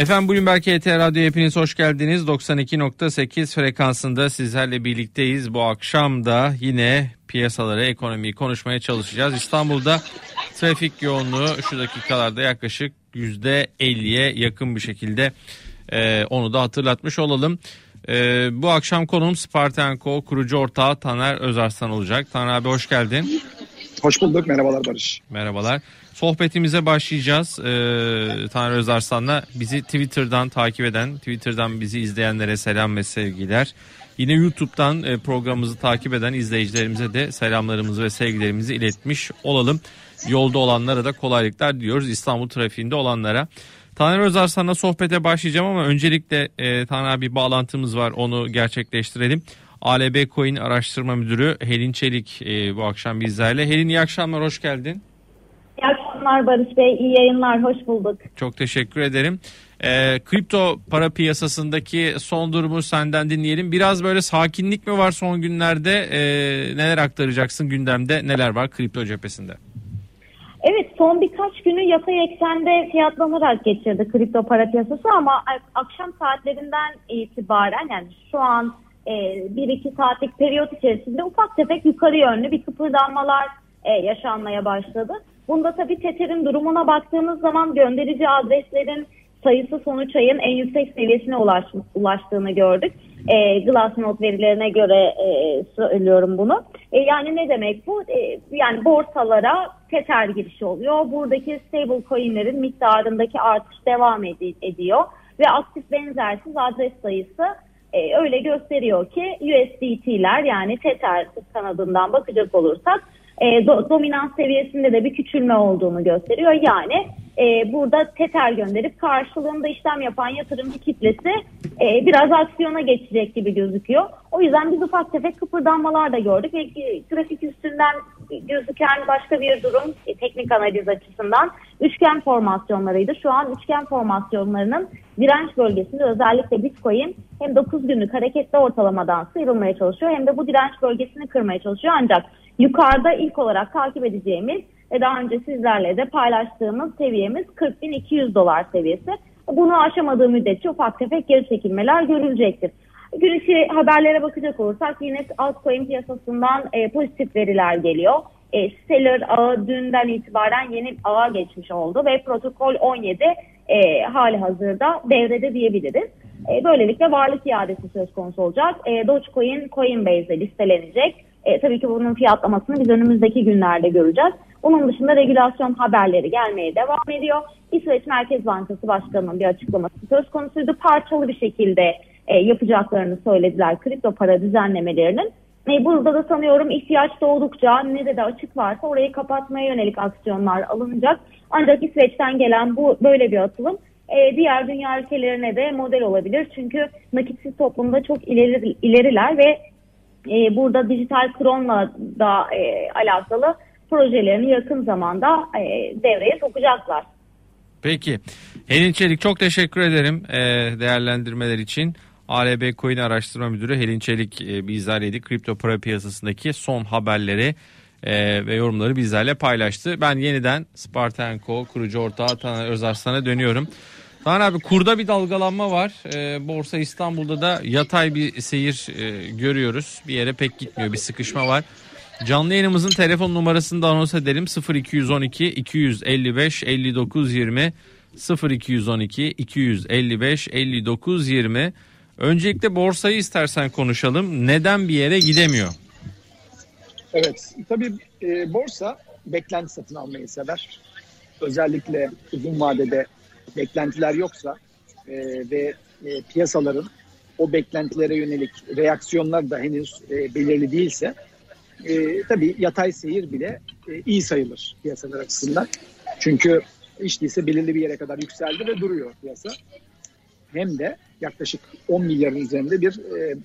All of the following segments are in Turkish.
Efendim Bloomberg HT Radyo hepiniz hoş geldiniz. 92.8 frekansında sizlerle birlikteyiz. Bu akşam da yine piyasaları, ekonomiyi konuşmaya çalışacağız. İstanbul'da trafik yoğunluğu şu dakikalarda yaklaşık %50'ye yakın bir şekilde e, onu da hatırlatmış olalım. E, bu akşam konuğum Spartanko kurucu ortağı Taner Özarslan olacak. Taner abi hoş geldin. Hoş bulduk. Merhabalar Barış. Merhabalar. Sohbetimize başlayacağız. Ee, Tanrı Özarslan'la bizi Twitter'dan takip eden, Twitter'dan bizi izleyenlere selam ve sevgiler. Yine YouTube'dan e, programımızı takip eden izleyicilerimize de selamlarımızı ve sevgilerimizi iletmiş olalım. Yolda olanlara da kolaylıklar diliyoruz İstanbul trafiğinde olanlara. Taner Özarslan'la sohbete başlayacağım ama öncelikle e, Taner abi bağlantımız var onu gerçekleştirelim. ALB Coin Araştırma Müdürü Helin Çelik e, bu akşam bizlerle. Helin iyi akşamlar, hoş geldin. Akşamlar Barış Bey, iyi yayınlar, hoş bulduk. Çok teşekkür ederim. E, kripto para piyasasındaki son durumu senden dinleyelim. Biraz böyle sakinlik mi var son günlerde? E, neler aktaracaksın gündemde? Neler var kripto cephesinde? Evet son birkaç günü yatay eksende fiyatlanarak geçirdi kripto para piyasası ama akşam saatlerinden itibaren yani şu an e, 1-2 saatlik periyot içerisinde ufak tefek yukarı yönlü bir kıpırdanmalar e, yaşanmaya başladı. Bunda tabii Tether'in durumuna baktığımız zaman gönderici adreslerin sayısı sonuç ayın en yüksek seviyesine ulaş, ulaştığını gördük. E, Glassnode verilerine göre e, söylüyorum bunu. E, yani ne demek bu? E, yani borsalara Tether girişi oluyor. Buradaki stable coinlerin miktarındaki artış devam ed- ediyor. Ve aktif benzersiz adres sayısı e, öyle gösteriyor ki USDT'ler yani Tether kanadından bakacak olursak e, do, dominans seviyesinde de bir küçülme olduğunu gösteriyor. Yani e, burada Tether gönderip karşılığında işlem yapan yatırımcı kitlesi e, biraz aksiyona geçecek gibi gözüküyor. O yüzden biz ufak tefek kıpırdanmalar da gördük ve grafik üstünden gözüken başka bir durum e, teknik analiz açısından üçgen formasyonlarıydı. Şu an üçgen formasyonlarının direnç bölgesinde özellikle Bitcoin hem 9 günlük hareketli ortalamadan sıyrılmaya çalışıyor hem de bu direnç bölgesini kırmaya çalışıyor. Ancak yukarıda ilk olarak takip edeceğimiz ve daha önce sizlerle de paylaştığımız seviyemiz 40.200 dolar seviyesi. Bunu aşamadığı müddetçe ufak tefek geri çekilmeler görülecektir. Gün içi haberlere bakacak olursak yine altcoin piyasasından e, pozitif veriler geliyor. E, Stellar ağı dünden itibaren yeni ağa geçmiş oldu ve protokol 17 e, hali hazırda devrede diyebiliriz. E, böylelikle varlık iadesi söz konusu olacak. E, Dogecoin Coinbase'de listelenecek. E, tabii ki bunun fiyatlamasını biz önümüzdeki günlerde göreceğiz. Onun dışında regülasyon haberleri gelmeye devam ediyor. İsveç Merkez Bankası Başkanı'nın bir açıklaması söz konusuydu. Parçalı bir şekilde e, yapacaklarını söylediler kripto para düzenlemelerinin. E, burada da sanıyorum ihtiyaç doğdukça nerede açık varsa orayı kapatmaya yönelik aksiyonlar alınacak. Ancak İsveç'ten gelen bu böyle bir atılım e, diğer dünya ülkelerine de model olabilir. Çünkü nakitsiz toplumda çok ileri, ileriler ve e, burada dijital kronla da e, alakalı projelerini yakın zamanda e, devreye sokacaklar. Peki. Helin Çelik çok teşekkür ederim e, değerlendirmeler için. ALB Coin Araştırma Müdürü Helin Çelik e, bizlerleydi. Kripto para piyasasındaki son haberleri e, ve yorumları bizlerle paylaştı. Ben yeniden Spartanko kurucu ortağı Taner Özarslan'a dönüyorum. Taner abi kurda bir dalgalanma var. E, Borsa İstanbul'da da yatay bir seyir e, görüyoruz. Bir yere pek gitmiyor. Bir sıkışma var. Canlı yayınımızın telefon numarasını da anons edelim. 0212 255 59 20 0212 255 59 20 Öncelikle borsayı istersen konuşalım. Neden bir yere gidemiyor? Evet, tabii e, borsa beklenti satın almayı sever. Özellikle uzun vadede beklentiler yoksa e, ve e, piyasaların o beklentilere yönelik reaksiyonlar da henüz e, belirli değilse e, tabii yatay seyir bile e, iyi sayılır piyasalar açısından. Çünkü hiç değilse belirli bir yere kadar yükseldi ve duruyor piyasa. Hem de yaklaşık 10 milyarın üzerinde bir e,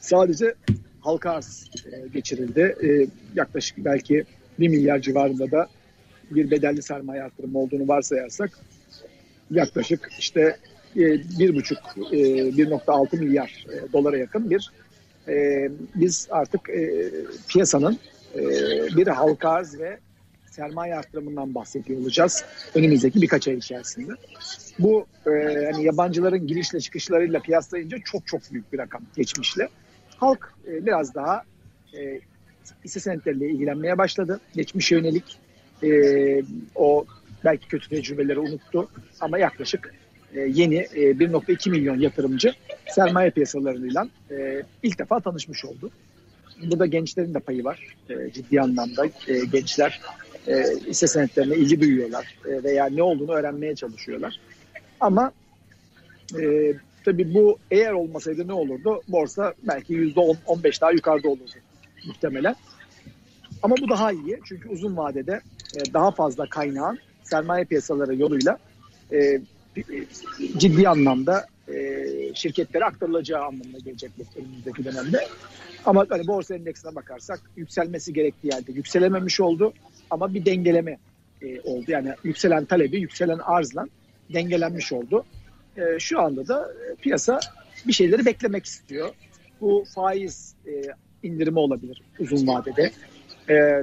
sadece halka arz e, geçirildi. E, yaklaşık belki 1 milyar civarında da bir bedelli sermaye artırımı olduğunu varsayarsak yaklaşık işte e, 1,5 e, 1.6 milyar e, dolara yakın bir e, biz artık e, piyasanın e, bir halka arz ve sermaye artırımından bahsediyor olacağız önümüzdeki birkaç ay içerisinde. Bu e, hani yabancıların girişle çıkışlarıyla kıyaslayınca çok çok büyük bir rakam geçmişle. Halk e, biraz daha e, hisse senetleriyle ilgilenmeye başladı. Geçmişe yönelik e, o belki kötü tecrübeleri unuttu ama yaklaşık yeni e, 1.2 milyon yatırımcı sermaye piyasalarıyla e, ilk defa tanışmış oldu. Burada gençlerin de payı var. E, ciddi anlamda e, gençler e, hisse senetlerine ilgi duyuyorlar e, veya ne olduğunu öğrenmeye çalışıyorlar. Ama e, tabii bu eğer olmasaydı ne olurdu? Borsa belki %10-15 daha yukarıda olurdu muhtemelen. Ama bu daha iyi çünkü uzun vadede e, daha fazla kaynağın sermaye piyasaları yoluyla e, ciddi anlamda e, şirketlere aktarılacağı anlamına gelecek bu önümüzdeki dönemde. Ama hani borsa endeksine bakarsak yükselmesi gerektiği yerde yükselememiş oldu ama bir dengeleme e, oldu. Yani yükselen talebi yükselen arzla dengelenmiş oldu. E, şu anda da piyasa bir şeyleri beklemek istiyor. Bu faiz indirimi olabilir uzun vadede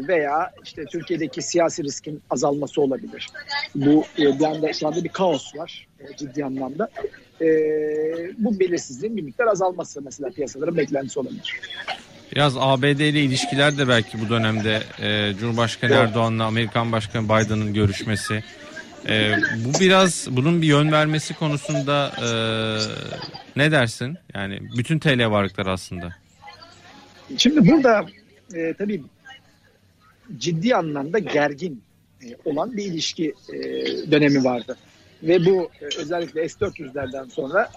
veya işte Türkiye'deki siyasi riskin azalması olabilir. Bu e, bir anda şu anda bir kaos var e, ciddi anlamda. E, bu belirsizliğin bir miktar azalması mesela piyasaların beklentisi olabilir. Biraz ABD ile ilişkiler de belki bu dönemde e, Cumhurbaşkanı evet. Erdoğan'la Amerikan Başkanı Biden'ın görüşmesi. E, bu biraz bunun bir yön vermesi konusunda e, ne dersin? Yani bütün TL varlıklar aslında. Şimdi burada e, tabii ciddi anlamda gergin e, olan bir ilişki e, dönemi vardı. Ve bu e, özellikle S-400'lerden sonra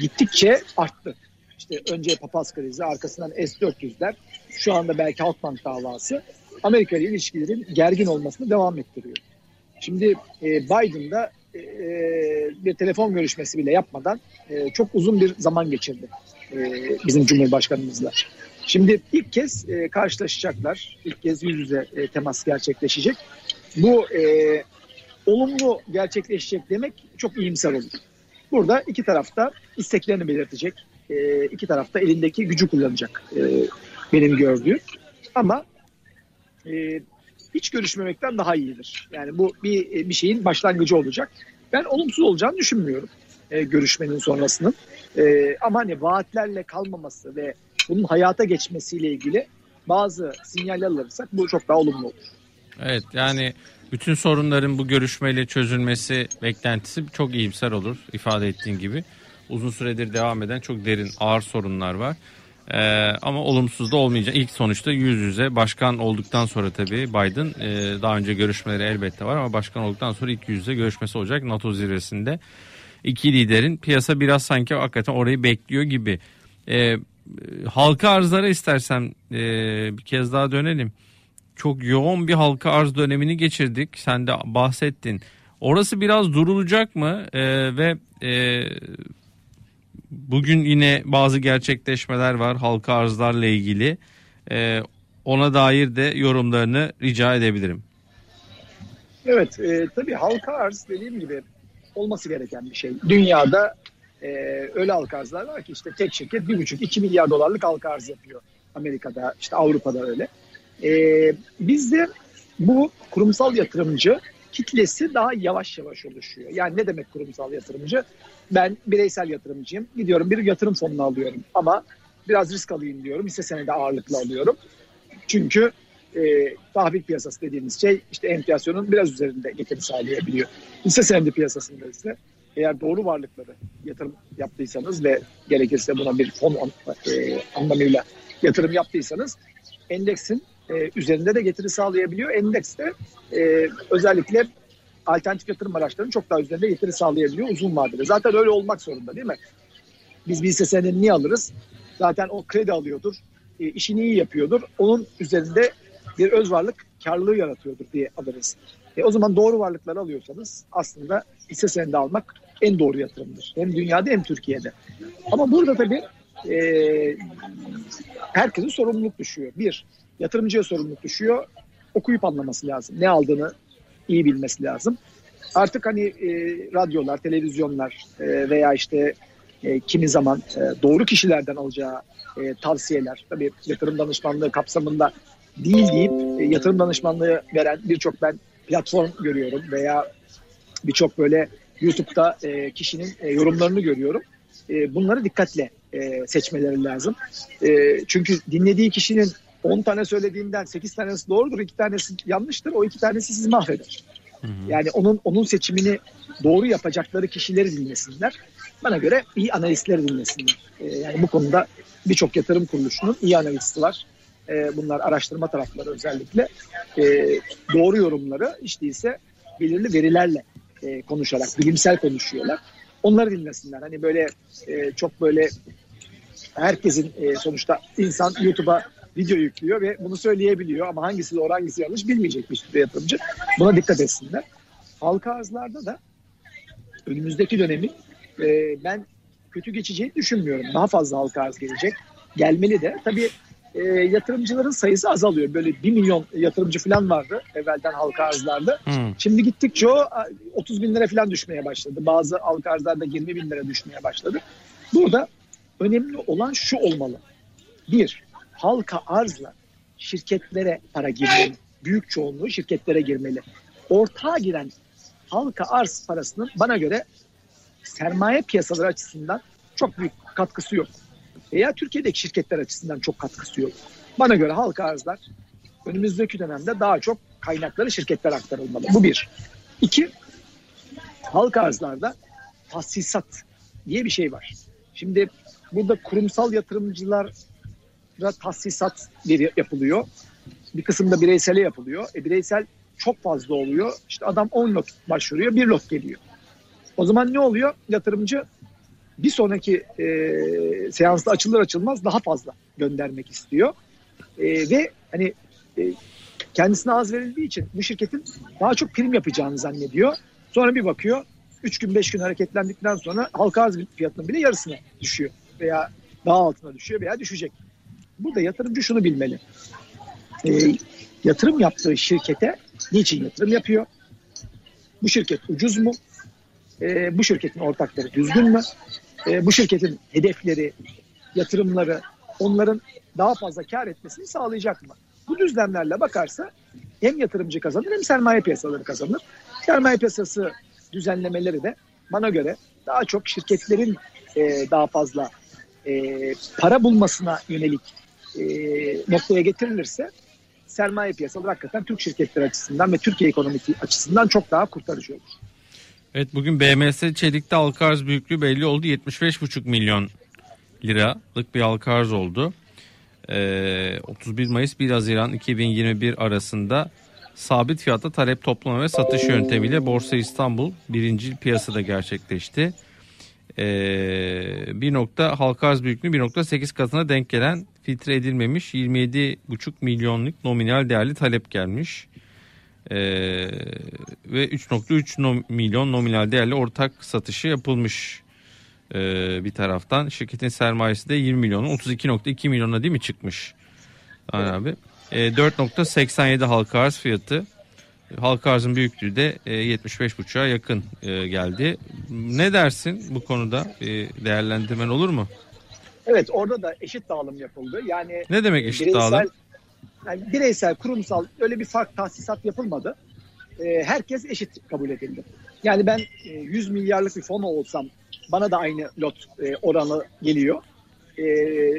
gittikçe arttı. İşte önce papaz krizi, arkasından S-400'ler, şu anda belki Halkbank davası Amerika ile ilişkilerin gergin olmasını devam ettiriyor. Şimdi Biden da bir telefon görüşmesi bile yapmadan çok uzun bir zaman geçirdi bizim Cumhurbaşkanımızla. Şimdi ilk kez e, karşılaşacaklar, ilk kez yüz yüze e, temas gerçekleşecek. Bu e, olumlu gerçekleşecek demek çok iyimser olur. Burada iki tarafta isteklerini belirtecek, e, iki tarafta elindeki gücü kullanacak e, benim gördüğüm. Ama e, hiç görüşmemekten daha iyidir. Yani bu bir bir şeyin başlangıcı olacak. Ben olumsuz olacağını düşünmüyorum e, görüşmenin sonrasının. E, ama hani vaatlerle kalmaması ve bunun hayata geçmesiyle ilgili bazı sinyaller alırsak bu çok daha olumlu olur. Evet yani bütün sorunların bu görüşmeyle çözülmesi beklentisi çok iyimser olur ifade ettiğin gibi. Uzun süredir devam eden çok derin ağır sorunlar var. Ee, ama olumsuz da olmayacak. İlk sonuçta yüz yüze başkan olduktan sonra tabii Biden e, daha önce görüşmeleri elbette var ama başkan olduktan sonra ilk yüz yüze görüşmesi olacak NATO zirvesinde. İki liderin piyasa biraz sanki hakikaten orayı bekliyor gibi. Ee, halka arzlara istersen e, bir kez daha dönelim. Çok yoğun bir halka arz dönemini geçirdik. Sen de bahsettin. Orası biraz durulacak mı? E, ve e, bugün yine bazı gerçekleşmeler var halka arzlarla ilgili. E, ona dair de yorumlarını rica edebilirim. Evet, e, tabii halka arz dediğim gibi olması gereken bir şey. Dünyada e, öyle halka arzlar var ki işte tek şirket bir buçuk iki milyar dolarlık halka arz yapıyor. Amerika'da işte Avrupa'da öyle. E, bizde bu kurumsal yatırımcı kitlesi daha yavaş yavaş oluşuyor. Yani ne demek kurumsal yatırımcı? Ben bireysel yatırımcıyım. Gidiyorum bir yatırım fonunu alıyorum ama biraz risk alayım diyorum. Hisse senedi ağırlıklı alıyorum. Çünkü e, tahvil piyasası dediğimiz şey işte enflasyonun biraz üzerinde getiri sağlayabiliyor. Hisse senedi piyasasında ise eğer doğru varlıkları yatırım yaptıysanız ve gerekirse buna bir fon e, anlamıyla yatırım yaptıysanız endeksin e, üzerinde de getiri sağlayabiliyor. Endeks de e, özellikle alternatif yatırım araçlarının çok daha üzerinde getiri sağlayabiliyor uzun vadede. Zaten öyle olmak zorunda değil mi? Biz bir hisse senedini niye alırız? Zaten o kredi alıyordur, e, işini iyi yapıyordur. Onun üzerinde bir öz varlık karlılığı yaratıyordur diye alırız. E, o zaman doğru varlıkları alıyorsanız aslında hisse senedi almak en doğru yatırımdır. Hem dünyada hem Türkiye'de. Ama burada tabii e, herkesin sorumluluk düşüyor. Bir, yatırımcıya sorumluluk düşüyor. Okuyup anlaması lazım. Ne aldığını iyi bilmesi lazım. Artık hani e, radyolar, televizyonlar e, veya işte e, kimi zaman e, doğru kişilerden alacağı e, tavsiyeler, tabii yatırım danışmanlığı kapsamında değil deyip e, yatırım danışmanlığı veren birçok ben platform görüyorum veya birçok böyle YouTube'da e, kişinin e, yorumlarını görüyorum. E, bunları dikkatle e, seçmeleri lazım. E, çünkü dinlediği kişinin 10 tane söylediğinden 8 tanesi doğrudur, 2 tanesi yanlıştır. O 2 tanesi sizi mahveder. Yani onun onun seçimini doğru yapacakları kişileri dinlesinler. Bana göre iyi analistleri dinlesinler. E, yani bu konuda birçok yatırım kuruluşunun iyi analisti var. E, bunlar araştırma tarafları özellikle. E, doğru yorumları işte ise belirli verilerle e, konuşarak, bilimsel konuşuyorlar. Onları dinlesinler. Hani böyle e, çok böyle herkesin e, sonuçta insan YouTube'a video yüklüyor ve bunu söyleyebiliyor ama hangisi doğru hangisi yanlış bilmeyecek bir yatırımcı. Buna dikkat etsinler. Halka arzlarda da önümüzdeki dönemi e, ben kötü geçeceğini düşünmüyorum. Daha fazla halka arz gelecek. Gelmeli de. Tabii e, yatırımcıların sayısı azalıyor. Böyle 1 milyon yatırımcı falan vardı evvelden halka arzlarda. Hmm. Şimdi gittikçe o 30 bin lira falan düşmeye başladı. Bazı halka arzlarda 20 bin lira düşmeye başladı. Burada önemli olan şu olmalı. Bir, halka arzla şirketlere para girmeli. Büyük çoğunluğu şirketlere girmeli. Ortağa giren halka arz parasının bana göre sermaye piyasaları açısından çok büyük katkısı yok. Veya Türkiye'deki şirketler açısından çok katkısı yok. Bana göre halka arzlar önümüzdeki dönemde daha çok kaynakları şirketler aktarılmalı. Bu bir. İki, halka arzlarda tahsisat diye bir şey var. Şimdi burada kurumsal yatırımcılar tahsisat yapılıyor. Bir kısımda bireysele yapılıyor. E, bireysel çok fazla oluyor. İşte adam 10 lot başvuruyor, bir lot geliyor. O zaman ne oluyor? Yatırımcı bir sonraki e, seansta açılır açılmaz daha fazla göndermek istiyor. E, ve hani e, kendisine az verildiği için bu şirketin daha çok prim yapacağını zannediyor. Sonra bir bakıyor 3 gün 5 gün hareketlendikten sonra halka arz fiyatının bile yarısına düşüyor veya daha altına düşüyor veya düşecek. Burada yatırımcı şunu bilmeli. E, yatırım yaptığı şirkete niçin yatırım yapıyor? Bu şirket ucuz mu? E, bu şirketin ortakları düzgün mü? E, bu şirketin hedefleri, yatırımları onların daha fazla kar etmesini sağlayacak mı? Bu düzlemlerle bakarsa hem yatırımcı kazanır hem sermaye piyasaları kazanır. Sermaye piyasası düzenlemeleri de bana göre daha çok şirketlerin e, daha fazla e, para bulmasına yönelik e, noktaya getirilirse sermaye piyasaları hakikaten Türk şirketleri açısından ve Türkiye ekonomisi açısından çok daha kurtarıcı olur. Evet bugün BMS Çelik'te halka arz büyüklüğü belli oldu. 75,5 milyon liralık bir halka arz oldu. Ee, 31 Mayıs 1 Haziran 2021 arasında sabit fiyatta talep toplama ve satış yöntemiyle Borsa İstanbul birinci piyasada gerçekleşti. Ee, bir nokta halka arz büyüklüğü 1.8 katına denk gelen filtre edilmemiş 27,5 milyonluk nominal değerli talep gelmiş. Ee, ve 3.3 nom milyon nominal değerli ortak satışı yapılmış ee, bir taraftan. Şirketin sermayesi de 20 milyonun 32.2 milyona değil mi çıkmış? Yani evet. abi. Ee, 4.87 halka arz fiyatı. Halka arzın büyüklüğü de e, 75.5'a yakın e, geldi. Ne dersin bu konuda? E, değerlendirmen olur mu? Evet orada da eşit dağılım yapıldı. Yani Ne demek eşit bireysel, dağılım? Yani bireysel, kurumsal öyle bir fark tahsisat yapılmadı. E, herkes eşit kabul edildi. Yani ben e, 100 milyarlık bir fon olsam bana da aynı lot e, oranı geliyor. E,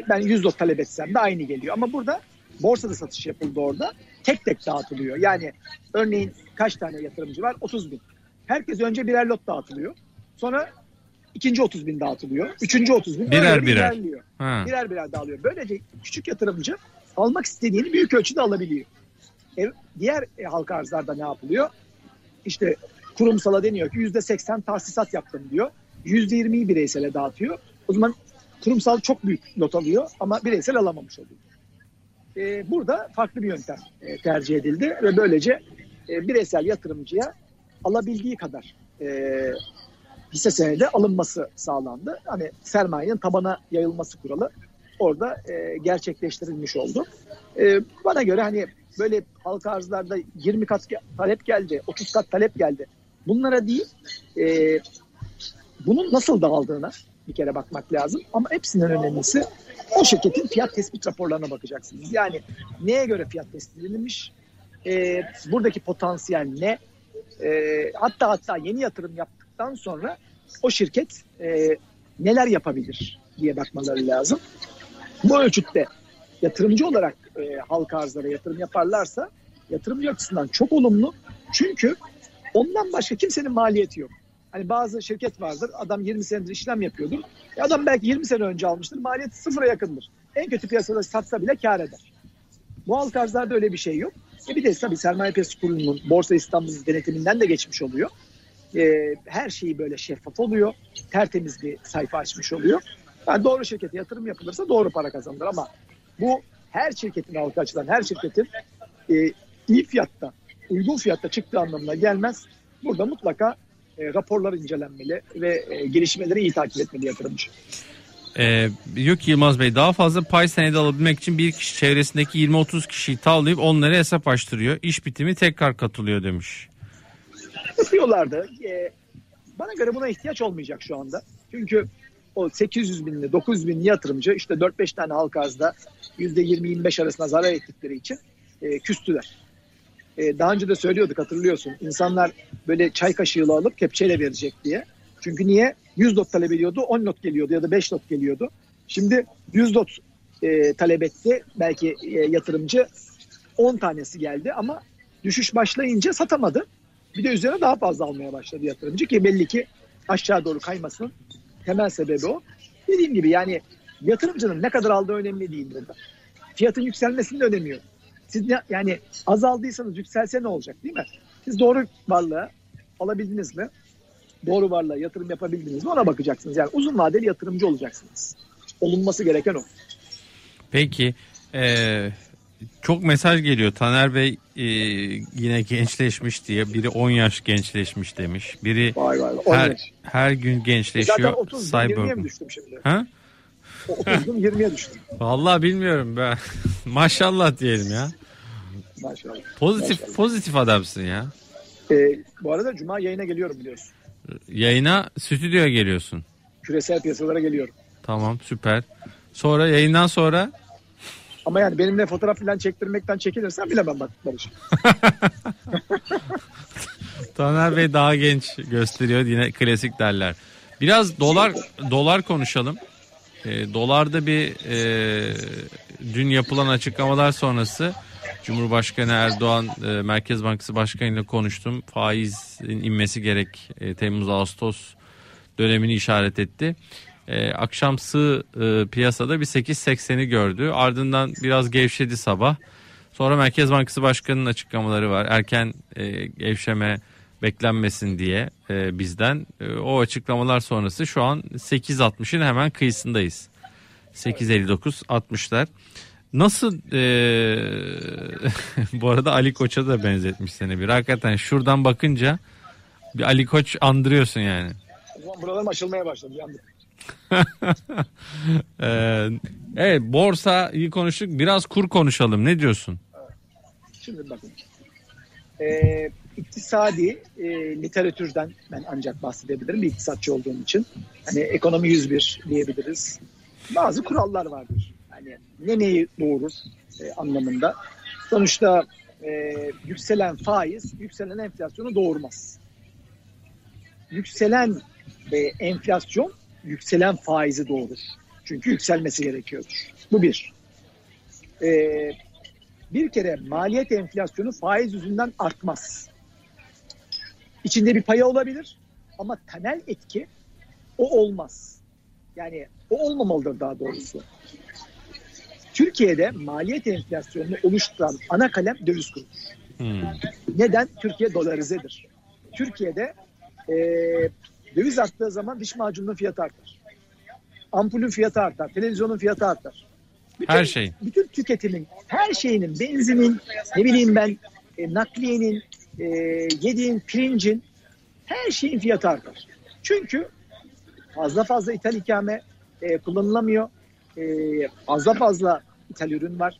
ben 100 lot talep etsem de aynı geliyor. Ama burada borsada satış yapıldı orada. Tek tek dağıtılıyor. Yani örneğin kaç tane yatırımcı var? 30 bin. Herkes önce birer lot dağıtılıyor. Sonra ikinci 30 bin dağıtılıyor. Üçüncü 30 bin. Birer birer. Birer birer dağılıyor. Böylece küçük yatırımcı almak istediğini büyük ölçüde alabiliyor. E, diğer e, halka arzlarda ne yapılıyor? İşte kurumsala deniyor ki yüzde seksen tahsisat yaptım diyor. Yüzde yirmiyi bireysele dağıtıyor. O zaman kurumsal çok büyük lot alıyor ama bireysel alamamış oluyor. E, burada farklı bir yöntem e, tercih edildi ve böylece e, bireysel yatırımcıya alabildiği kadar e, hisse senedi alınması sağlandı. Hani sermayenin tabana yayılması kuralı orada e, gerçekleştirilmiş oldu. E, bana göre hani böyle halka arzlarda 20 kat talep geldi, 30 kat talep geldi. Bunlara değil, e, bunun nasıl dağıldığına, bir kere bakmak lazım. Ama hepsinden önemlisi o şirketin fiyat tespit raporlarına bakacaksınız. Yani neye göre fiyat tespit edilmiş, e, buradaki potansiyel ne, e, hatta hatta yeni yatırım yaptıktan sonra o şirket e, neler yapabilir diye bakmaları lazım. Bu ölçütte yatırımcı olarak e, halka arzlara yatırım yaparlarsa yatırımcı açısından çok olumlu. Çünkü ondan başka kimsenin maliyeti yok. Hani bazı şirket vardır. Adam 20 senedir işlem yapıyordur. E adam belki 20 sene önce almıştır. Maliyeti sıfıra yakındır. En kötü piyasada satsa bile kar eder. Bu halka arzlarda öyle bir şey yok. E bir de tabii sermaye piyasası kurulunun Borsa İstanbul denetiminden de geçmiş oluyor. E, her şeyi böyle şeffaf oluyor. Tertemiz bir sayfa açmış oluyor. Yani doğru şirkete yatırım yapılırsa doğru para kazanılır ama bu her şirketin halka açılan her şirketin e, iyi fiyatta, uygun fiyatta çıktığı anlamına gelmez. Burada mutlaka e, raporlar incelenmeli ve e, gelişmeleri iyi takip etmeli yatırımcı. Ee, diyor ki Yılmaz Bey daha fazla pay senedi alabilmek için bir kişi çevresindeki 20-30 kişiyi tavlayıp onlara hesap açtırıyor. İş bitimi tekrar katılıyor demiş. Yapıyorlardı. Ee, bana göre buna ihtiyaç olmayacak şu anda. Çünkü o 800 binli 900 binli yatırımcı işte 4-5 tane halka arzda %20-25 arasında zarar ettikleri için e, küstüler. E, daha önce de söylüyorduk hatırlıyorsun. İnsanlar böyle çay kaşığıyla alıp kepçeyle verecek diye. Çünkü niye? 100 lot talep ediyordu 10 lot geliyordu ya da 5 lot geliyordu. Şimdi 100 lot e, talep etti belki e, yatırımcı 10 tanesi geldi ama düşüş başlayınca satamadı. Bir de üzerine daha fazla almaya başladı yatırımcı ki belli ki aşağı doğru kaymasının temel sebebi o. Dediğim gibi yani yatırımcının ne kadar aldığı önemli değil burada. Fiyatın yükselmesinin de önemi yok. Siz ne, yani azaldıysanız yükselse ne olacak değil mi? Siz doğru varlığı alabildiniz mi? Doğru varlığa yatırım yapabildiniz mi? Ona bakacaksınız. Yani uzun vadeli yatırımcı olacaksınız. Olunması gereken o. Peki ee, çok mesaj geliyor. Taner Bey e, yine gençleşmiş diye. Biri 10 yaş gençleşmiş demiş. Biri Vay vay. vay. her, yaş. her gün Zaten gençleşiyor. 30 20'ye mi düştüm şimdi? Ha? 30'dum 20'ye düştüm. Vallahi bilmiyorum ben. Maşallah diyelim ya. Maşallah. Pozitif Maşallah. pozitif adamsın ya. Ee, bu arada Cuma yayına geliyorum biliyorsun. Yayına stüdyoya geliyorsun. Küresel piyasalara geliyorum. Tamam süper. Sonra yayından sonra Ama yani benimle fotoğraf falan çektirmekten çekinirsen bilemem bak Barış. Taner Bey daha genç gösteriyor yine klasik derler. Biraz dolar dolar konuşalım. E, dolarda bir e, dün yapılan açıklamalar sonrası Cumhurbaşkanı Erdoğan e, Merkez Bankası Başkanı ile konuştum. Faizin inmesi gerek e, Temmuz Ağustos dönemini işaret etti. E, akşam sığ e, piyasada bir 8.80'i gördü. Ardından biraz gevşedi sabah. Sonra Merkez Bankası Başkanı'nın açıklamaları var. Erken e, gevşeme beklenmesin diye e, bizden. E, o açıklamalar sonrası şu an 8.60'ın hemen kıyısındayız. 8.59 60'lar. Nasıl e, bu arada Ali Koç'a da benzetmiş seni bir. Hakikaten şuradan bakınca bir Ali Koç andırıyorsun yani. O buralarım açılmaya başladı. Yandık. Ee, evet borsa iyi konuştuk. Biraz kur konuşalım. Ne diyorsun? Şimdi bakın. Ee, iktisadi e, literatürden ben ancak bahsedebilirim bir iktisatçı olduğum için. Hani ekonomi 101 diyebiliriz. Bazı kurallar vardır. Hani ne neyi doğurur e, anlamında. Sonuçta e, yükselen faiz yükselen enflasyonu doğurmaz. Yükselen e, enflasyon yükselen faizi doğurur. Çünkü yükselmesi gerekiyordur. Bu bir. Ee, bir kere maliyet enflasyonu faiz yüzünden artmaz. İçinde bir paya olabilir ama temel etki o olmaz. Yani o olmamalıdır daha doğrusu. Türkiye'de maliyet enflasyonunu oluşturan ana kalem döviz kuru. Hmm. Neden? Türkiye dolarizedir. Türkiye'de e, döviz arttığı zaman diş macununun fiyatı artar. Ampulün fiyatı artar. Televizyonun fiyatı artar. Bütün, Her şey. Bütün tüketimin, her şeyinin, benzinin, ne bileyim ben, e, nakliyenin, e, yediğin pirincin, her şeyin fiyatı artar. Çünkü fazla fazla ithal ikame e, kullanılamıyor. E, fazla fazla ithal ürün var.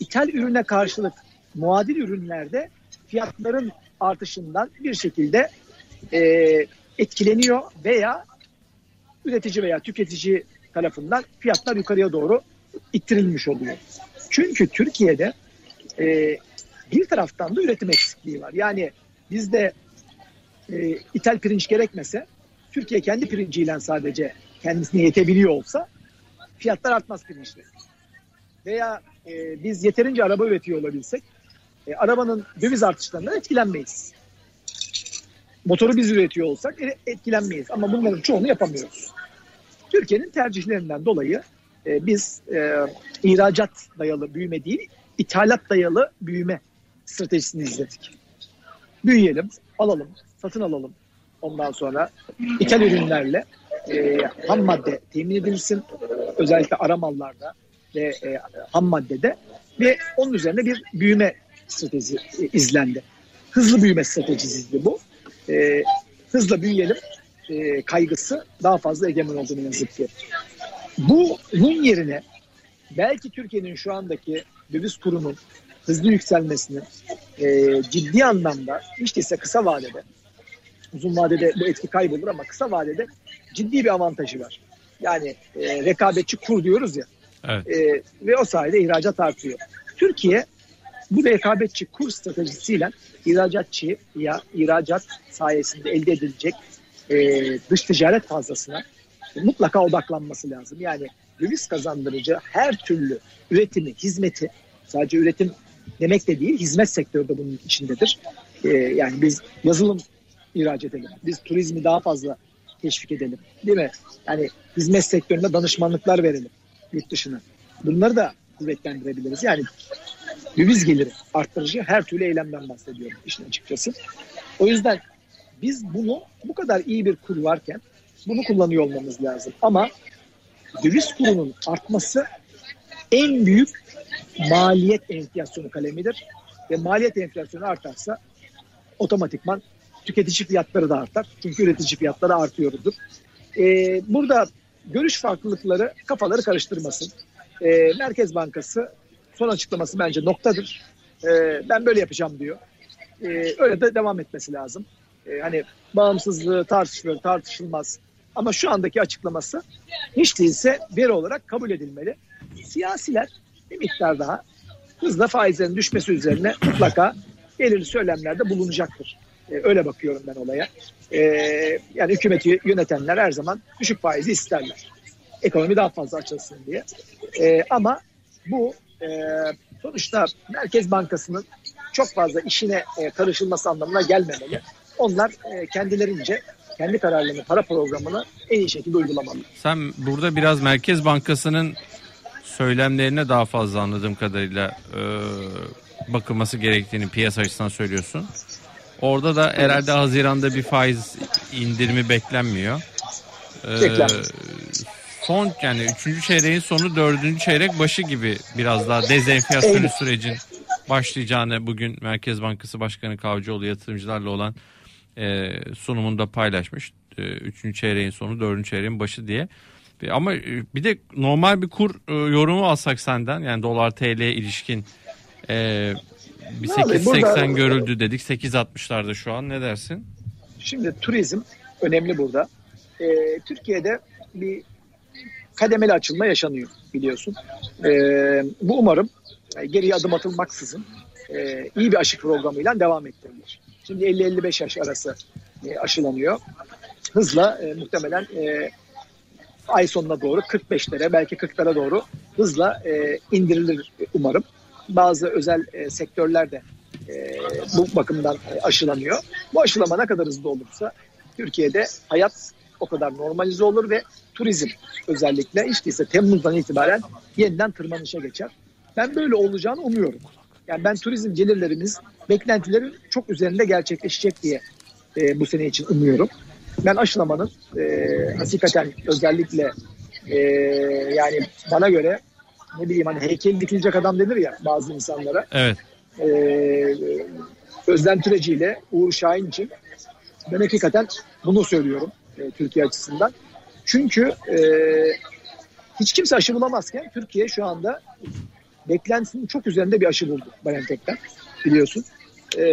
İthal ürüne karşılık muadil ürünlerde fiyatların artışından bir şekilde e, etkileniyor veya üretici veya tüketici tarafından fiyatlar yukarıya doğru ittirilmiş oluyor. Çünkü Türkiye'de e, bir taraftan da üretim eksikliği var. Yani bizde e, ithal pirinç gerekmese Türkiye kendi pirinciyle sadece kendisine yetebiliyor olsa fiyatlar artmaz pirinçte. Veya e, biz yeterince araba üretiyor olabilsek e, arabanın döviz artışlarından etkilenmeyiz. Motoru biz üretiyor olsak etkilenmeyiz. Ama bunların çoğunu yapamıyoruz. Türkiye'nin tercihlerinden dolayı e, biz e, ihracat dayalı büyüme değil, ithalat dayalı büyüme stratejisini izledik. Büyüyelim, alalım, satın alalım. Ondan sonra ithal ürünlerle e, ham madde temin edilsin. Özellikle ara mallarda ve e, ham maddede ve onun üzerine bir büyüme stratejisi e, izlendi. Hızlı büyüme stratejisiydi bu. E, hızla büyüyelim e, kaygısı daha fazla egemen olduğunu yazık ki. Bunun yerine belki Türkiye'nin şu andaki döviz kurunun hızlı yükselmesinin e, ciddi anlamda değilse kısa vadede uzun vadede bu etki kaybolur ama kısa vadede ciddi bir avantajı var. Yani e, rekabetçi kur diyoruz ya Evet. e, ve o sayede ihracat artıyor. Türkiye bu rekabetçi kur stratejisiyle ihracatçı ya ihracat sayesinde elde edilecek e, dış ticaret fazlasına mutlaka odaklanması lazım. Yani döviz kazandırıcı her türlü üretimi, hizmeti sadece üretim demek de değil, hizmet sektörü de bunun içindedir. E, yani biz yazılım ihraç edelim. Biz turizmi daha fazla teşvik edelim. Değil mi? Yani hizmet sektöründe danışmanlıklar verelim yurt dışına. Bunları da kuvvetlendirebiliriz. Yani döviz geliri arttırıcı her türlü eylemden bahsediyorum işin açıkçası. O yüzden biz bunu bu kadar iyi bir kur varken bunu kullanıyor olmamız lazım. Ama döviz kurunun artması en büyük maliyet enflasyonu kalemidir. Ve maliyet enflasyonu artarsa otomatikman tüketici fiyatları da artar. Çünkü üretici fiyatları artıyordur. Ee, burada görüş farklılıkları kafaları karıştırmasın. Ee, Merkez Bankası son açıklaması bence noktadır. Ee, ben böyle yapacağım diyor. Ee, öyle de devam etmesi lazım. Ee, hani bağımsızlığı tartışılır, tartışılmaz. Ama şu andaki açıklaması hiç değilse veri olarak kabul edilmeli. Siyasiler bir miktar daha hızla faizlerin düşmesi üzerine mutlaka belirli söylemlerde bulunacaktır. Ee, öyle bakıyorum ben olaya. Ee, yani hükümeti yönetenler her zaman düşük faizi isterler. Ekonomi daha fazla açılsın diye. Ee, ama bu e, sonuçta Merkez Bankası'nın çok fazla işine e, karışılması anlamına gelmemeli. Onlar e, kendilerince kendi kararlarını, para programını en iyi şekilde uygulamalı. Sen burada biraz Merkez Bankası'nın söylemlerine daha fazla anladığım kadarıyla e, bakılması gerektiğini piyasa açısından söylüyorsun. Orada da herhalde Haziran'da bir faiz indirimi beklenmiyor. E, Beklenmiyor. Son yani 3. çeyreğin sonu 4. çeyrek başı gibi biraz daha dezenflasyonist Evet. sürecin başlayacağını bugün Merkez Bankası Başkanı Kavcıoğlu yatırımcılarla olan e, sunumunda paylaşmış. E, üçüncü çeyreğin sonu, dördüncü çeyreğin başı diye. E, Ama e, bir de normal bir kur e, yorumu alsak senden yani dolar TL ilişkin e, bir Vallahi 8.80 burada- görüldü dedik 8.60'larda şu an ne dersin? Şimdi turizm önemli burada. Ee, Türkiye'de bir kademeli açılma yaşanıyor biliyorsun. Ee, bu umarım e, geriye adım atılmaksızın e, iyi bir aşı programıyla devam ettirilir. Şimdi 50-55 yaş arası e, aşılanıyor. Hızla e, muhtemelen e, ay sonuna doğru 45'lere belki 40'lara doğru hızla e, indirilir umarım. Bazı özel e, sektörler de e, bu bakımdan e, aşılanıyor. Bu aşılama ne kadar hızlı olursa Türkiye'de hayat o kadar normalize olur ve turizm özellikle hiç değilse Temmuz'dan itibaren yeniden tırmanışa geçer. Ben böyle olacağını umuyorum. Yani ben turizm gelirlerimiz beklentilerin çok üzerinde gerçekleşecek diye e, bu sene için umuyorum. Ben aşılamanın e, hakikaten özellikle e, yani bana göre ne bileyim hani heykel dikilecek adam denir ya bazı insanlara. Evet. E, Özlem Türeci ile Uğur Şahin için ben hakikaten bunu söylüyorum e, Türkiye açısından. Çünkü e, hiç kimse aşı bulamazken Türkiye şu anda beklentisinin çok üzerinde bir aşı buldu BioNTech'ten biliyorsun. E,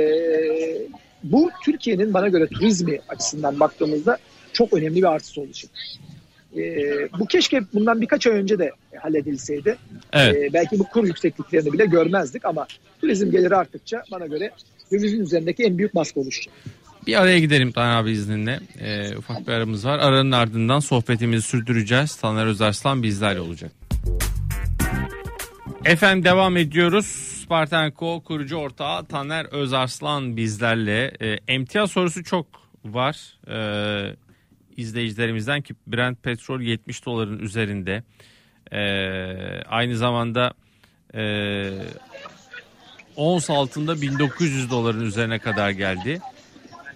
bu Türkiye'nin bana göre turizmi açısından baktığımızda çok önemli bir artısı olacak. E, bu keşke bundan birkaç ay önce de halledilseydi. Evet. E, belki bu kur yüksekliklerini bile görmezdik ama turizm geliri arttıkça bana göre dövizin üzerindeki en büyük baskı oluşacak. Bir araya gidelim Taner abi izninle. Ee, ufak bir aramız var. Aranın ardından sohbetimizi sürdüreceğiz. Taner Özarslan bizlerle olacak. Efendim devam ediyoruz. Spartanko kurucu ortağı Taner Özarslan bizlerle. Ee, emtia sorusu çok var. Ee, izleyicilerimizden ki Brent petrol 70 doların üzerinde. Ee, aynı zamanda e, ons altında 1900 doların üzerine kadar geldi.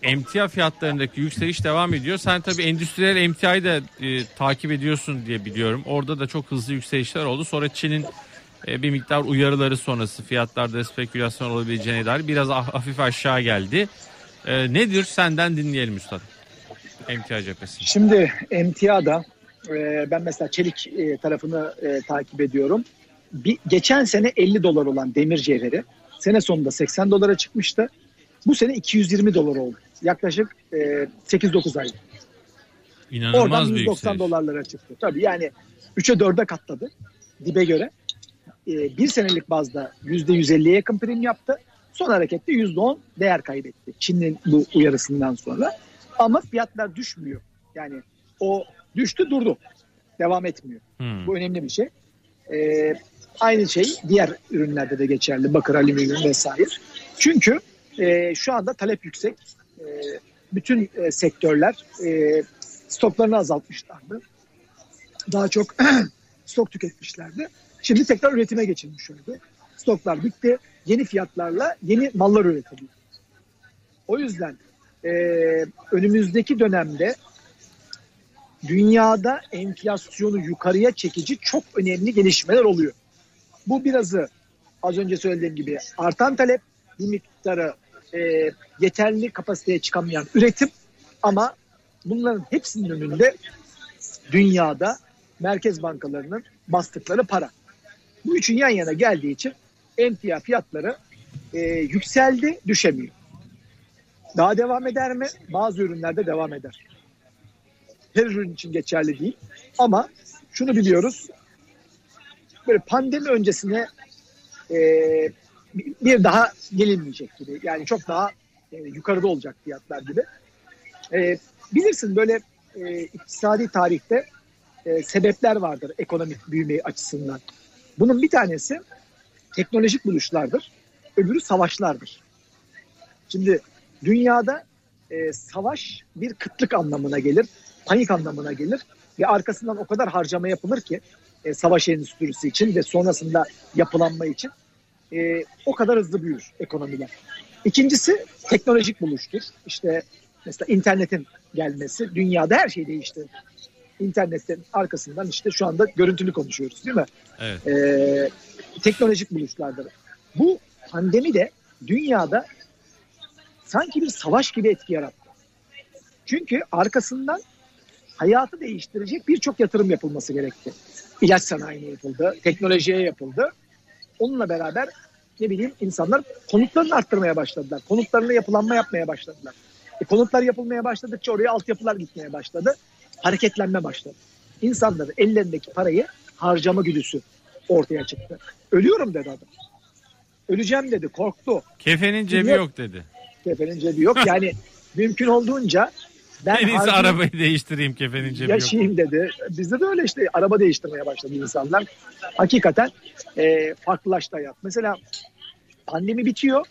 Emtia fiyatlarındaki yükseliş devam ediyor. Sen tabii endüstriyel emtiayı da e, takip ediyorsun diye biliyorum. Orada da çok hızlı yükselişler oldu. Sonra Çin'in e, bir miktar uyarıları sonrası fiyatlarda spekülasyon olabileceğine dair biraz ah- hafif aşağı geldi. E, nedir senden dinleyelim üstad. Emtia cephesi. Şimdi emtiada e, ben mesela çelik e, tarafını e, takip ediyorum. Bir, geçen sene 50 dolar olan demir cevheri sene sonunda 80 dolara çıkmıştı. Bu sene 220 dolar oldu. Yaklaşık e, 8-9 ay. Oradan İnanılmaz bir 190 yükseliş. dolarlara çıktı. Tabii yani 3'e 4'e katladı dibe göre. E, bir senelik bazda %150'ye yakın prim yaptı. Son harekette %10 değer kaybetti. Çin'in bu uyarısından sonra. Ama fiyatlar düşmüyor. Yani o düştü durdu. Devam etmiyor. Hmm. Bu önemli bir şey. Ee, aynı şey diğer ürünlerde de geçerli. Bakır, alüminyum vesaire. Çünkü e, şu anda talep yüksek. E, bütün e, sektörler e, stoklarını azaltmışlardı. Daha çok stok tüketmişlerdi. Şimdi tekrar üretime geçilmiş oldu. Stoklar bitti. Yeni fiyatlarla yeni mallar üretiliyor. O yüzden e, önümüzdeki dönemde dünyada enflasyonu yukarıya çekici çok önemli gelişmeler oluyor. Bu birazı az önce söylediğim gibi artan talep, bir miktarı e, yeterli kapasiteye çıkamayan üretim ama bunların hepsinin önünde dünyada merkez bankalarının bastıkları para. Bu üçün yan yana geldiği için emtia fiyatları e, yükseldi, düşemiyor. Daha devam eder mi? Bazı ürünlerde devam eder. Her ürün için geçerli değil. Ama şunu biliyoruz. Böyle pandemi öncesine e, bir daha gelinmeyecek gibi. Yani çok daha e, yukarıda olacak fiyatlar gibi. E, bilirsin böyle e, iktisadi tarihte e, sebepler vardır ekonomik büyüme açısından. Bunun bir tanesi teknolojik buluşlardır. Öbürü savaşlardır. Şimdi dünyada e, savaş bir kıtlık anlamına gelir, panik anlamına gelir ve arkasından o kadar harcama yapılır ki e, savaş endüstrisi için ve sonrasında yapılanma için e, o kadar hızlı büyür ekonomiler. İkincisi teknolojik buluştur. İşte mesela internetin gelmesi dünyada her şeyi değiştirdi. İnternetin arkasından işte şu anda görüntülü konuşuyoruz değil mi? Evet. Ee, teknolojik buluşlardır. Bu pandemi de dünyada sanki bir savaş gibi etki yarattı. Çünkü arkasından hayatı değiştirecek birçok yatırım yapılması gerekti. İlaç sanayine yapıldı, teknolojiye yapıldı. Onunla beraber ne bileyim insanlar konutlarını arttırmaya başladılar. Konutlarına yapılanma yapmaya başladılar. E, konutlar yapılmaya başladıkça oraya altyapılar gitmeye başladı. Hareketlenme başladı. İnsanların ellerindeki parayı harcama güdüsü ortaya çıktı. Ölüyorum dedi adam. Öleceğim dedi, korktu. Kefenin cebi Dünya- yok dedi. Kefenin cebi yok. Yani mümkün olduğunca ben En iyisi arabayı değiştireyim kefenin cebi yok. yaşayayım dedi. Bizde de öyle işte araba değiştirmeye başladı insanlar. Hakikaten e, farklılaştı hayat. Mesela pandemi bitiyor.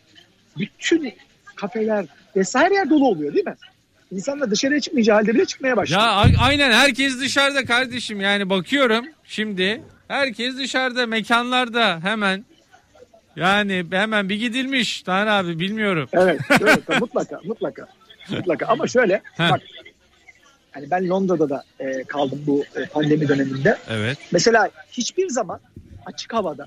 Bütün kafeler vesaire yer dolu oluyor değil mi? İnsanlar dışarıya çıkmayacağı halde bile çıkmaya başladı. Ya a- aynen herkes dışarıda kardeşim yani bakıyorum şimdi herkes dışarıda mekanlarda hemen yani hemen bir gidilmiş Taner abi bilmiyorum. Evet, evet mutlaka, mutlaka. Mutlaka. Ama şöyle Heh. bak hani ben Londra'da da e, kaldım bu e, pandemi döneminde. Evet. Mesela hiçbir zaman açık havada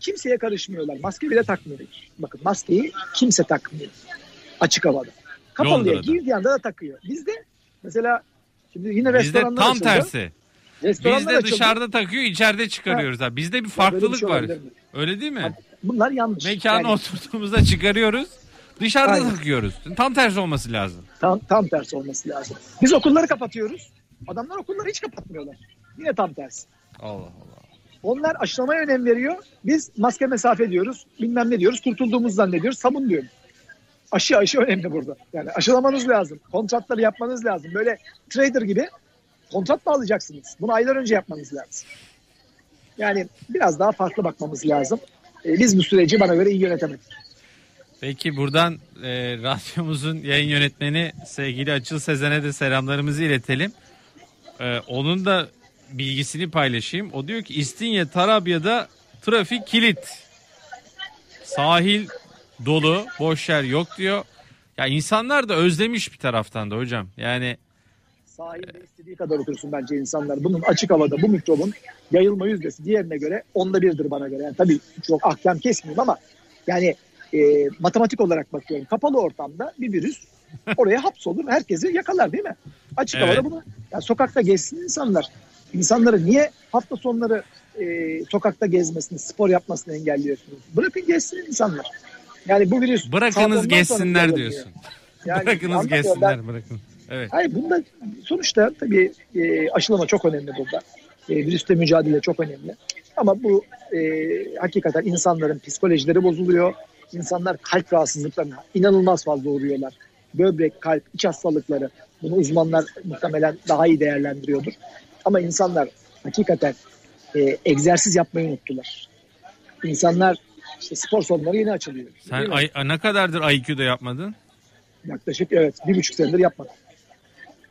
kimseye karışmıyorlar. Maske bile takmıyorlar. Bakın maskeyi kimse takmıyor. Açık havada. Kapalıya girdiği anda da takıyor. Bizde mesela şimdi yine Bizde restoranlar tam açıldı. tersi. Restoranlar Bizde açıldı. dışarıda takıyor içeride çıkarıyoruz. Ha. Bizde bir Böyle bir farklılık şey var. mi? Öyle değil mi? Bunlar yanlış. Mekana Yani oturduğumuzda çıkarıyoruz. Dışarıda Aynen. takıyoruz. Tam tersi olması lazım. tam, tam tersi olması lazım. Biz okulları kapatıyoruz. Adamlar okulları hiç kapatmıyorlar. Yine tam tersi. Allah Allah. Onlar aşılamaya önem veriyor. Biz maske mesafe diyoruz. Bilmem ne diyoruz. Kurtulduğumuzu zannediyoruz. Sabun diyorum. Aşı aşı önemli burada. Yani aşılamanız lazım. Kontratları yapmanız lazım. Böyle trader gibi kontrat bağlayacaksınız. Bunu aylar önce yapmanız lazım. Yani biraz daha farklı bakmamız lazım. Ee, biz bu süreci bana göre iyi yönetemedik. Peki buradan e, radyomuzun yayın yönetmeni sevgili Açıl Sezen'e de selamlarımızı iletelim. E, onun da bilgisini paylaşayım. O diyor ki İstinye Tarabya'da trafik kilit. Sahil dolu, boş yer yok diyor. Ya insanlar da özlemiş bir taraftan da hocam. Yani Sahilde istediği kadar otursun bence insanlar. Bunun açık havada bu mikrobun yayılma yüzdesi diğerine göre onda birdir bana göre. Yani tabii çok ahkam kesmeyeyim ama yani e, matematik olarak bakıyorum. Kapalı ortamda bir virüs oraya hapsolur. Herkesi yakalar değil mi? Açık Evet. havada bunu. Yani sokakta gezsin insanlar. İnsanları niye hafta sonları e, sokakta gezmesini, spor yapmasını engelliyorsunuz? Bırakın gezsin insanlar. Yani bu virüs bırakınız gezsinler diyorsun. Yani bırakınız gezsinler ben. bırakın. Evet. Hayır bunda sonuçta tabii e, aşılama çok önemli burada. E, virüsle mücadele çok önemli. Ama bu e, hakikaten insanların psikolojileri bozuluyor. İnsanlar kalp rahatsızlıklarına inanılmaz fazla uğruyorlar. Böbrek, kalp, iç hastalıkları. Bunu uzmanlar muhtemelen daha iyi değerlendiriyordur. Ama insanlar hakikaten e, egzersiz yapmayı unuttular. İnsanlar işte spor salonları yeni açılıyor. Sen ay, ne kadardır IQ'da yapmadın? Yaklaşık evet bir buçuk senedir yapmadım.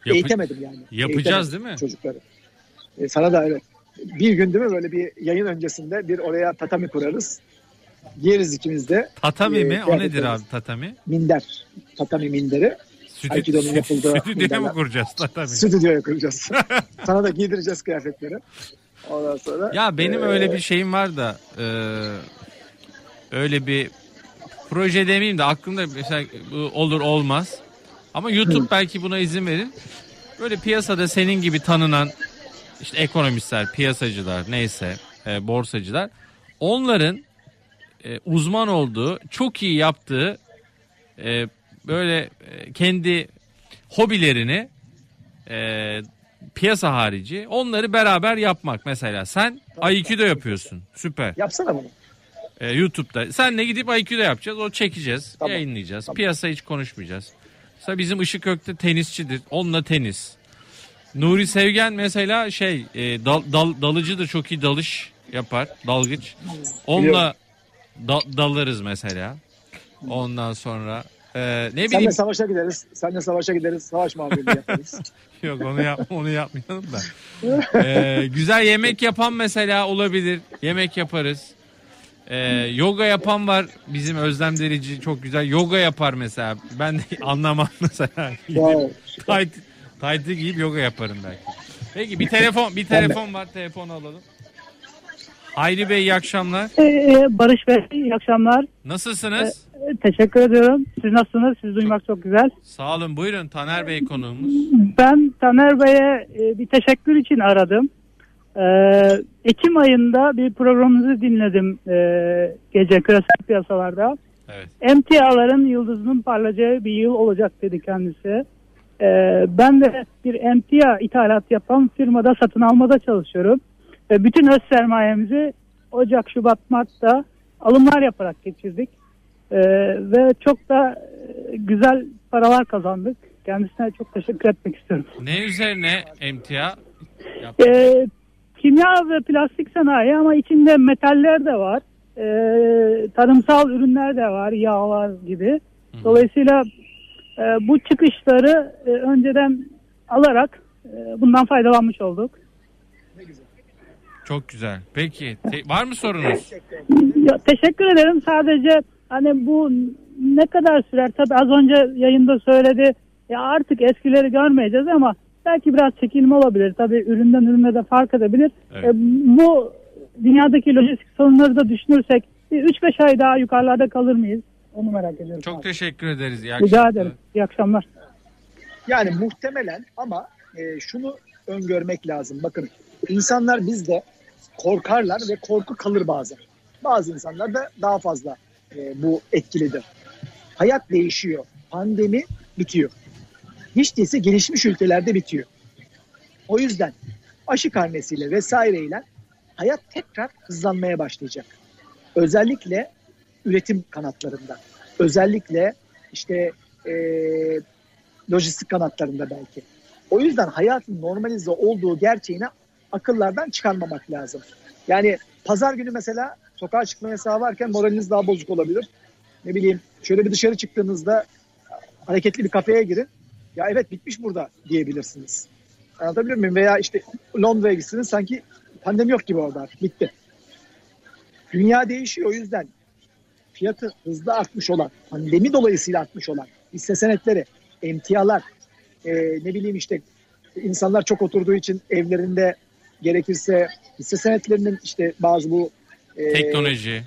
Yapı- Eğitemedim yani. Yapacağız Eğitemedim değil mi? Çocukları. E, sana da evet. Bir gün değil mi böyle bir yayın öncesinde bir oraya tatami kurarız. Yeriz ikimiz de. Tatami Ee, mi? O nedir abi tatami? Minder. Tatami minderi. Stüdyo, Aikido'nun yapıldığı stüdyoya mı kuracağız tatami? Stüdyoya kuracağız. sana da giydireceğiz kıyafetleri. Ondan sonra. Ya benim e, öyle bir şeyim var da e, öyle bir proje demeyeyim de aklımda mesela olur olmaz. Ama YouTube belki buna izin verir. Böyle piyasada senin gibi tanınan işte ekonomistler, piyasacılar neyse e, borsacılar onların e, uzman olduğu, çok iyi yaptığı e, böyle e, kendi hobilerini e, piyasa harici onları beraber yapmak mesela sen Aikido yapıyorsun süper Yapsana bunu. E, YouTube'da senle gidip Aikido yapacağız o çekeceğiz Tamam. yayınlayacağız Tamam. piyasa hiç konuşmayacağız mesela bizim Işık Ökte tenisçidir onunla tenis Nuri Sevgen mesela şey e, dal, dal- dalıcıdır çok iyi dalış yapar dalgıç onunla. Da- dalarız mesela ondan sonra e, ne Senle bileyim savaşa gideriz. Senle savaşa gideriz. Savaş muhabbeti yaparız. Yok onu yap onu yapmayalım da. Ee, güzel yemek yapan mesela olabilir. Yemek yaparız. Ee, yoga yapan var. Bizim Özlem Derici çok güzel yoga yapar mesela. Ben de anlamam mesela. Tayt, taytı giyip yoga yaparım belki. Peki bir telefon bir telefon var. Telefonu alalım. Hayri Bey iyi akşamlar. Ee, Barış Bey iyi akşamlar. Nasılsınız? Ee, Teşekkür ediyorum. Siz nasılsınız? Sizi duymak çok güzel. Sağ olun. Buyurun Taner Bey konuğumuz. Ben Taner Bey'e e, bir teşekkür için aradım. Ee, Ekim ayında bir programınızı dinledim e, gece küresel piyasalarda. Evet. Emtiaların yıldızının parlayacağı bir yıl olacak dedi kendisi. Ee, ben de bir emtia ithalat yapan firmada satın almada çalışıyorum. Ve bütün öz sermayemizi Ocak, Şubat, Mart'ta alımlar yaparak geçirdik. Ee, ve çok da e, güzel paralar kazandık. Kendisine çok teşekkür etmek istiyorum. Ne üzerine emtia? Ee, kimya ve plastik sanayi ama içinde metaller de var. Ee, tarımsal ürünler de var, yağlar gibi. Dolayısıyla e, bu çıkışları e, önceden alarak e, bundan faydalanmış olduk. Çok güzel. Peki te- var mı sorunuz? Ya, teşekkür ederim. Sadece hani bu ne kadar sürer? Tabii az önce yayında söyledi. Ya artık eskileri görmeyeceğiz ama belki biraz çekilme olabilir. Tabii üründen ürüne de fark edebilir. Evet. E, bu dünyadaki lojistik sorunları da düşünürsek bir 3-5 ay daha yukarılarda kalır mıyız? Onu merak ediyorum. Çok abi. teşekkür ederiz. İyi Rica akşamlar. ederim. İyi akşamlar. Yani muhtemelen ama e, şunu öngörmek lazım. Bakın insanlar bizde korkarlar ve korku kalır bazen. Bazı insanlar da daha fazla e, bu etkilidir. Hayat değişiyor. Pandemi bitiyor. Hiç değilse gelişmiş ülkelerde bitiyor. O yüzden aşı karnesiyle vesaireyle hayat tekrar hızlanmaya başlayacak. Özellikle üretim kanatlarında. Özellikle işte e, lojistik kanatlarında belki. O yüzden hayatın normalize olduğu gerçeğini akıllardan çıkarmamak lazım. Yani pazar günü mesela sokağa çıkma yasağı varken moraliniz daha bozuk olabilir. Ne bileyim şöyle bir dışarı çıktığınızda hareketli bir kafeye girin. Ya evet bitmiş burada diyebilirsiniz. Anlatabiliyor muyum? Veya işte Londra'ya gitsiniz sanki pandemi yok gibi orada bitti. Dünya değişiyor o yüzden fiyatı hızlı artmış olan, pandemi dolayısıyla artmış olan hisse senetleri, emtialar, e, ne bileyim işte insanlar çok oturduğu için evlerinde gerekirse hisse senetlerinin işte bazı bu e, teknoloji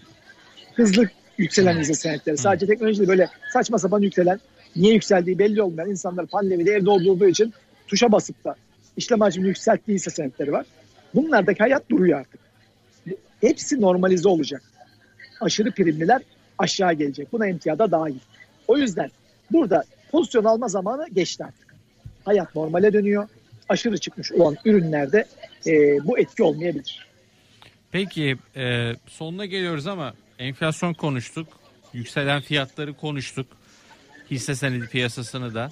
hızlı yükselen hisse senetleri. Sadece teknoloji değil böyle saçma sapan yükselen niye yükseldiği belli olmayan insanlar pandemide evde olduğu için tuşa basıp da işlem hacmini yükselttiği hisse senetleri var. Bunlardaki hayat duruyor artık. Hepsi normalize olacak. Aşırı primliler aşağı gelecek. Buna emtiyada dahil. O yüzden burada pozisyon alma zamanı geçti artık. Hayat normale dönüyor. Aşırı çıkmış olan ürünlerde e, bu etki olmayabilir. Peki e, sonuna geliyoruz ama enflasyon konuştuk. Yükselen fiyatları konuştuk. Hisse senedi piyasasını da.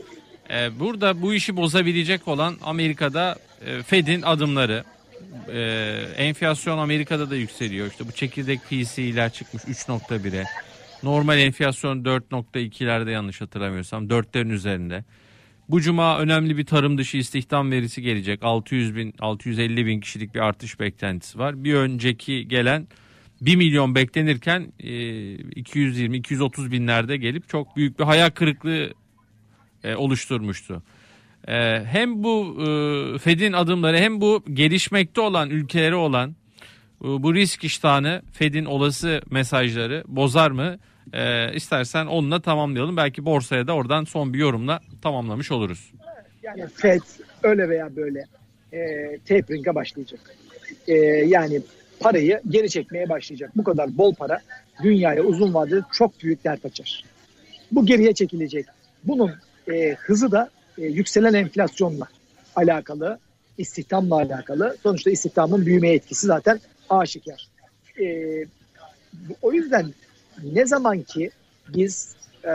E, burada bu işi bozabilecek olan Amerika'da e, Fed'in adımları. E, enflasyon Amerika'da da yükseliyor. İşte bu çekirdek PC'ler çıkmış 3.1'e. Normal enflasyon 4.2'lerde yanlış hatırlamıyorsam 4'lerin üzerinde. Bu cuma önemli bir tarım dışı istihdam verisi gelecek. 600 bin, 650 bin kişilik bir artış beklentisi var. Bir önceki gelen 1 milyon beklenirken 220-230 e, binlerde gelip çok büyük bir hayal kırıklığı e, oluşturmuştu. E, hem bu Fed'in adımları hem bu gelişmekte olan ülkeleri olan bu risk iştahını Fed'in olası mesajları bozar mı? E, istersen onunla tamamlayalım. Belki borsaya da oradan son bir yorumla tamamlamış oluruz. Yani Fed öyle veya böyle e, tapering'e başlayacak. E, yani parayı geri çekmeye başlayacak. Bu kadar bol para dünyaya uzun vadede çok büyük dert açar. Bu geriye çekilecek. Bunun e, hızı da e, yükselen enflasyonla alakalı, istihdamla alakalı. Sonuçta istihdamın büyüme etkisi zaten aşikar. E, o yüzden ne zaman ki biz e,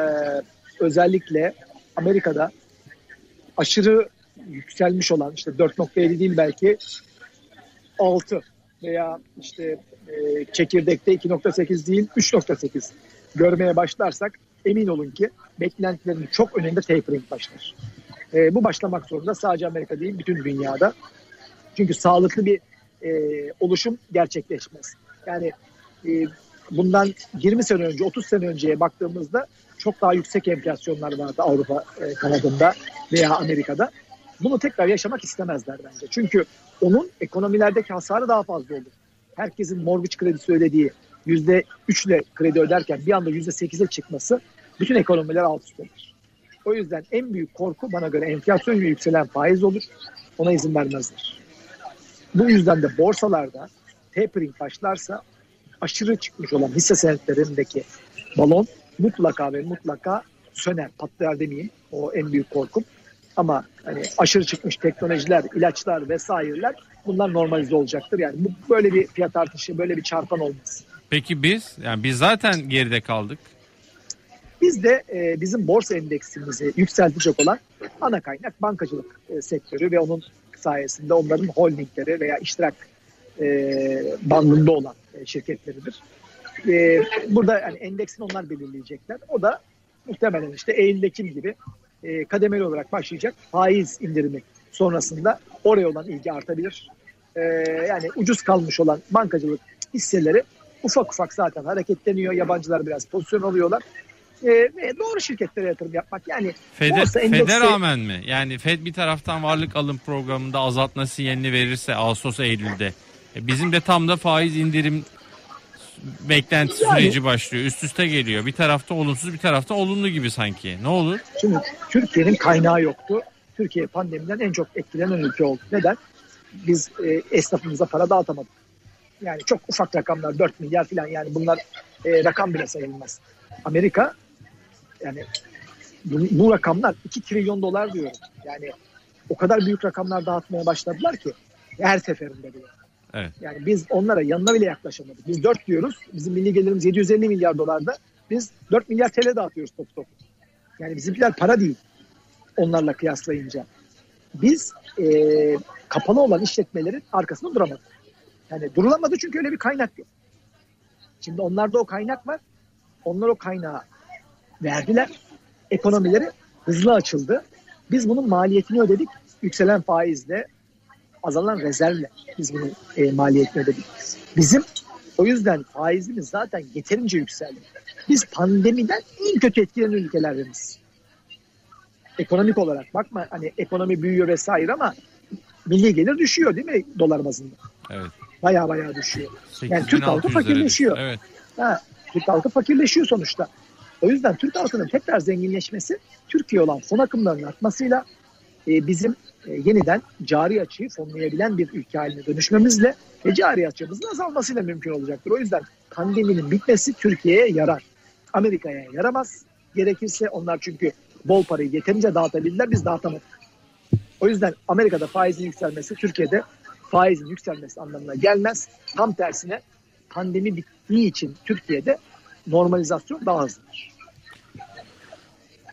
özellikle Amerika'da aşırı yükselmiş olan işte 4.7 değil belki 6 veya işte e, çekirdekte 2.8 değil 3.8 görmeye başlarsak emin olun ki beklentilerin çok önünde tapering başlar. E, bu başlamak zorunda sadece Amerika değil bütün dünyada. Çünkü sağlıklı bir e, oluşum gerçekleşmez. Yani e, bundan 20 sene önce 30 sene önceye baktığımızda çok daha yüksek enflasyonlar vardı Avrupa e, kanadında veya Amerika'da. Bunu tekrar yaşamak istemezler bence. Çünkü onun ekonomilerdeki hasarı daha fazla olur. Herkesin mortgage kredisi ödediği yüzde üçle kredi öderken bir anda yüzde sekize çıkması bütün ekonomiler alt üst eder. O yüzden en büyük korku bana göre enflasyon yükselen faiz olur. Ona izin vermezler. Bu yüzden de borsalarda tapering başlarsa aşırı çıkmış olan hisse senetlerindeki balon mutlaka ve mutlaka söner, patlar demeyeyim. O en büyük korkum. Ama hani aşırı çıkmış teknolojiler, ilaçlar vesaireler bunlar normalize olacaktır. Yani bu böyle bir fiyat artışı, böyle bir çarpan olmaz. Peki biz, yani biz zaten geride kaldık. Biz de e, bizim borsa endeksimizi yükseltecek olan ana kaynak bankacılık e, sektörü ve onun sayesinde onların holdingleri veya iştirak e, bandında olan e, şirketleridir. E, burada yani endeksin onlar belirleyecekler. O da muhtemelen işte Eylül-Ekim gibi e, kademeli olarak başlayacak faiz indirimi sonrasında oraya olan ilgi artabilir. E, yani ucuz kalmış olan bankacılık hisseleri ufak ufak zaten hareketleniyor. Yabancılar biraz pozisyon alıyorlar. E, doğru şirketlere yatırım yapmak. Yani Fed'e, borsa endeksi... Fed'e rağmen mi? Yani Fed bir taraftan varlık alım programında azaltma sinyalini verirse Ağustos Eylül'de. E, bizim de tam da faiz indirim beklenti yani, süreci başlıyor. Üst üste geliyor. Bir tarafta olumsuz bir tarafta olumlu gibi sanki. Ne olur? Şimdi Türkiye'nin kaynağı yoktu. Türkiye pandemiden en çok etkilenen ülke oldu. Neden? Biz e, esnafımıza para dağıtamadık. Yani çok ufak rakamlar 4 milyar falan yani bunlar e, rakam bile sayılmaz. Amerika yani bu, bu rakamlar 2 trilyon dolar diyorum. Yani o kadar büyük rakamlar dağıtmaya başladılar ki her seferinde bile. Evet. Yani biz onlara yanına bile yaklaşamadık. Biz 4 diyoruz. Bizim milli gelirimiz 750 milyar dolarda. Biz 4 milyar TL dağıtıyoruz top top. Yani bizimkiler para değil onlarla kıyaslayınca. Biz e, kapalı olan işletmelerin arkasında duramadık. Yani durulamadı çünkü öyle bir kaynak yok. Şimdi onlarda o kaynak var. Onlar o kaynağı verdiler. Ekonomileri hızlı açıldı. Biz bunun maliyetini ödedik. Yükselen faizle, azalan rezervle biz bunun e, maliyetini ödedik. Bizim o yüzden faizimiz zaten yeterince yükseldi. Biz pandemiden en kötü etkilenen ülkelerdeniz. Ekonomik olarak bakma hani ekonomi büyüyor vesaire ama milli gelir düşüyor değil mi dolar bazında? Evet. Baya baya düşüyor. Yani Türk halkı 8600'lere fakirleşiyor. Evet. Ha, Türk halkı fakirleşiyor sonuçta. O yüzden Türk halkının tekrar zenginleşmesi Türkiye olan fon akımlarının artmasıyla e, bizim e, yeniden cari açığı fonlayabilen bir ülke haline dönüşmemizle ve cari açığımızın azalmasıyla mümkün olacaktır. O yüzden pandeminin bitmesi Türkiye'ye yarar. Amerika'ya yaramaz. Gerekirse onlar çünkü bol parayı yeterince dağıtabildiler biz dağıtamadık. O yüzden Amerika'da faizin yükselmesi Türkiye'de faizin yükselmesi anlamına gelmez. Tam tersine pandemi bittiği için Türkiye'de normalizasyon daha hızlıdır.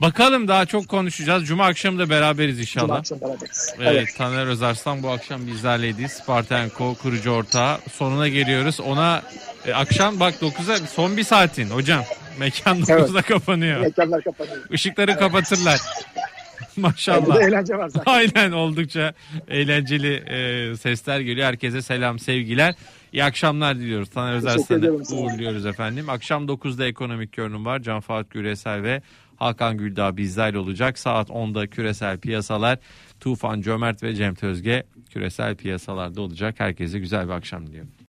Bakalım daha çok konuşacağız. Cuma akşamı da beraberiz Cuma inşallah. akşam beraberiz. Evet, Taner Özarslan bu akşam bizlerleydi. Spartenko kurucu ortağı. Sonuna geliyoruz. Ona e, akşam bak 9'a son bir saatin hocam. Mekan 9'da kapanıyor. Mekanlar kapanıyor. Işıkları kapatırlar. Burada Maşallah. eğlence var zaten. Aynen oldukça eğlenceli e, sesler geliyor. Herkese selam sevgiler. İyi akşamlar diliyoruz. Taner sana. uğurluyoruz efendim. Akşam 9'da ekonomik görünüm var. Can Fuat Güresel ve Hakan Güldağ bizlerle olacak. Saat 10'da küresel piyasalar. Tufan Cömert ve Cem Tözge küresel piyasalarda olacak. Herkese güzel bir akşam diliyorum.